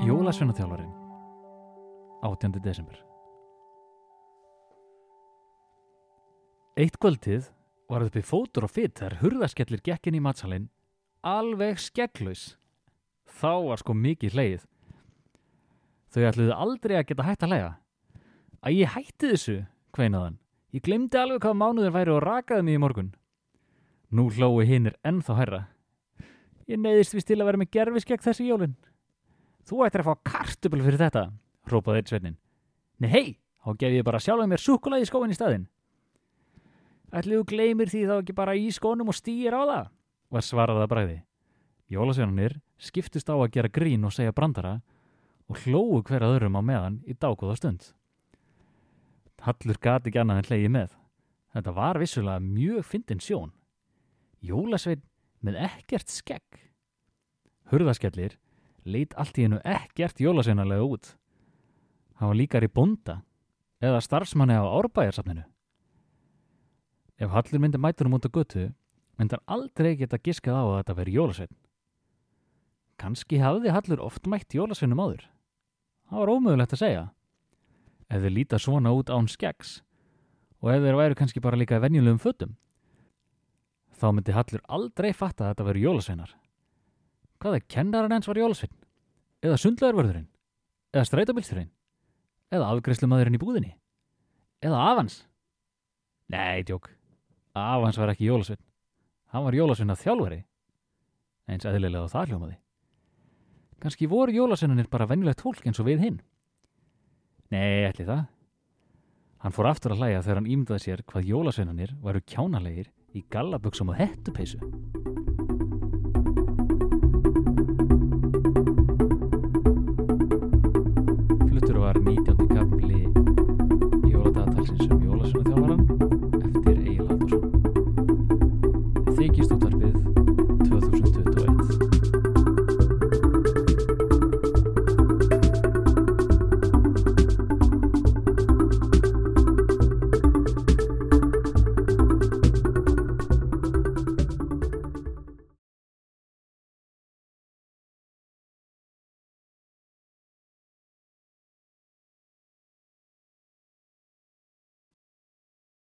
Jólasveinaþjálfarinn 18. desember Eitt kvöldið var uppi fótur og fytt þegar hurðaskellir gekkin í matsalinn alveg skegglaus. Þá var sko mikið hleið. Þau ætluðu aldrei að geta hægt að hlæga. Að ég hætti þessu, kveinaðan. Ég glemdi alveg hvað mánuður væri og rakaði mig í morgun. Nú hlói hinnir ennþá herra. Ég neyðist vist til að vera með gerfiskegg þessi jólinn. Þú ættir að fá kartubl fyrir þetta, rópaði eitt sveitin. Nei hei, þá gef ég bara sjálf mér súkulega í skóin í staðinn. Ætli þú gleymir því þá ekki bara í skónum og stýr á það, var svarað að bræði. Jólasveinanir skiptist á að gera grín og segja brandara og hlóu hverja öðrum á meðan í dágóða stund. Hallur gati ekki annað en hlegi með. Þetta var vissulega mjög fyndin sjón. Jólasvein með ekkert skegg. Hurðaskellir leit allt í hennu ekkert jólasveinarlega út. Hann var líkar í bonda eða starfsmanni á árbæjarsafninu. Ef Hallur myndi mætur um út á götu, myndi hann aldrei geta giskað á að þetta veri jólasvein. Kanski hafði Hallur oft mætt jólasveinum áður. Það var ómögulegt að segja. Ef þeir líta svona út án skeggs og ef þeir væru kannski bara líka venjulegum fötum, þá myndi Hallur aldrei fatta að þetta veri jólasveinar. Hvað er kennarinn ens var jólasvein? Eða sundlegarvörðurinn? Eða strætabilsturinn? Eða afgreiðslumadurinn í búðinni? Eða afans? Nei, djók. Afans var ekki jólasvein. Hann var jólasvein að þjálfari. Eins eðlilega á það hljómaði. Kanski voru jólasveinanir bara venjulegt fólk eins og við hinn. Nei, ætli það. Hann fór aftur að hlæja þegar hann ímdaði sér hvað jólasveinanir varu kjánalegir í gallaböksum og hettupeysu. Jóladagatalsins um jólasveinaþjálfaran eftir Egil Haldursson. Þykist útvarpið 2021.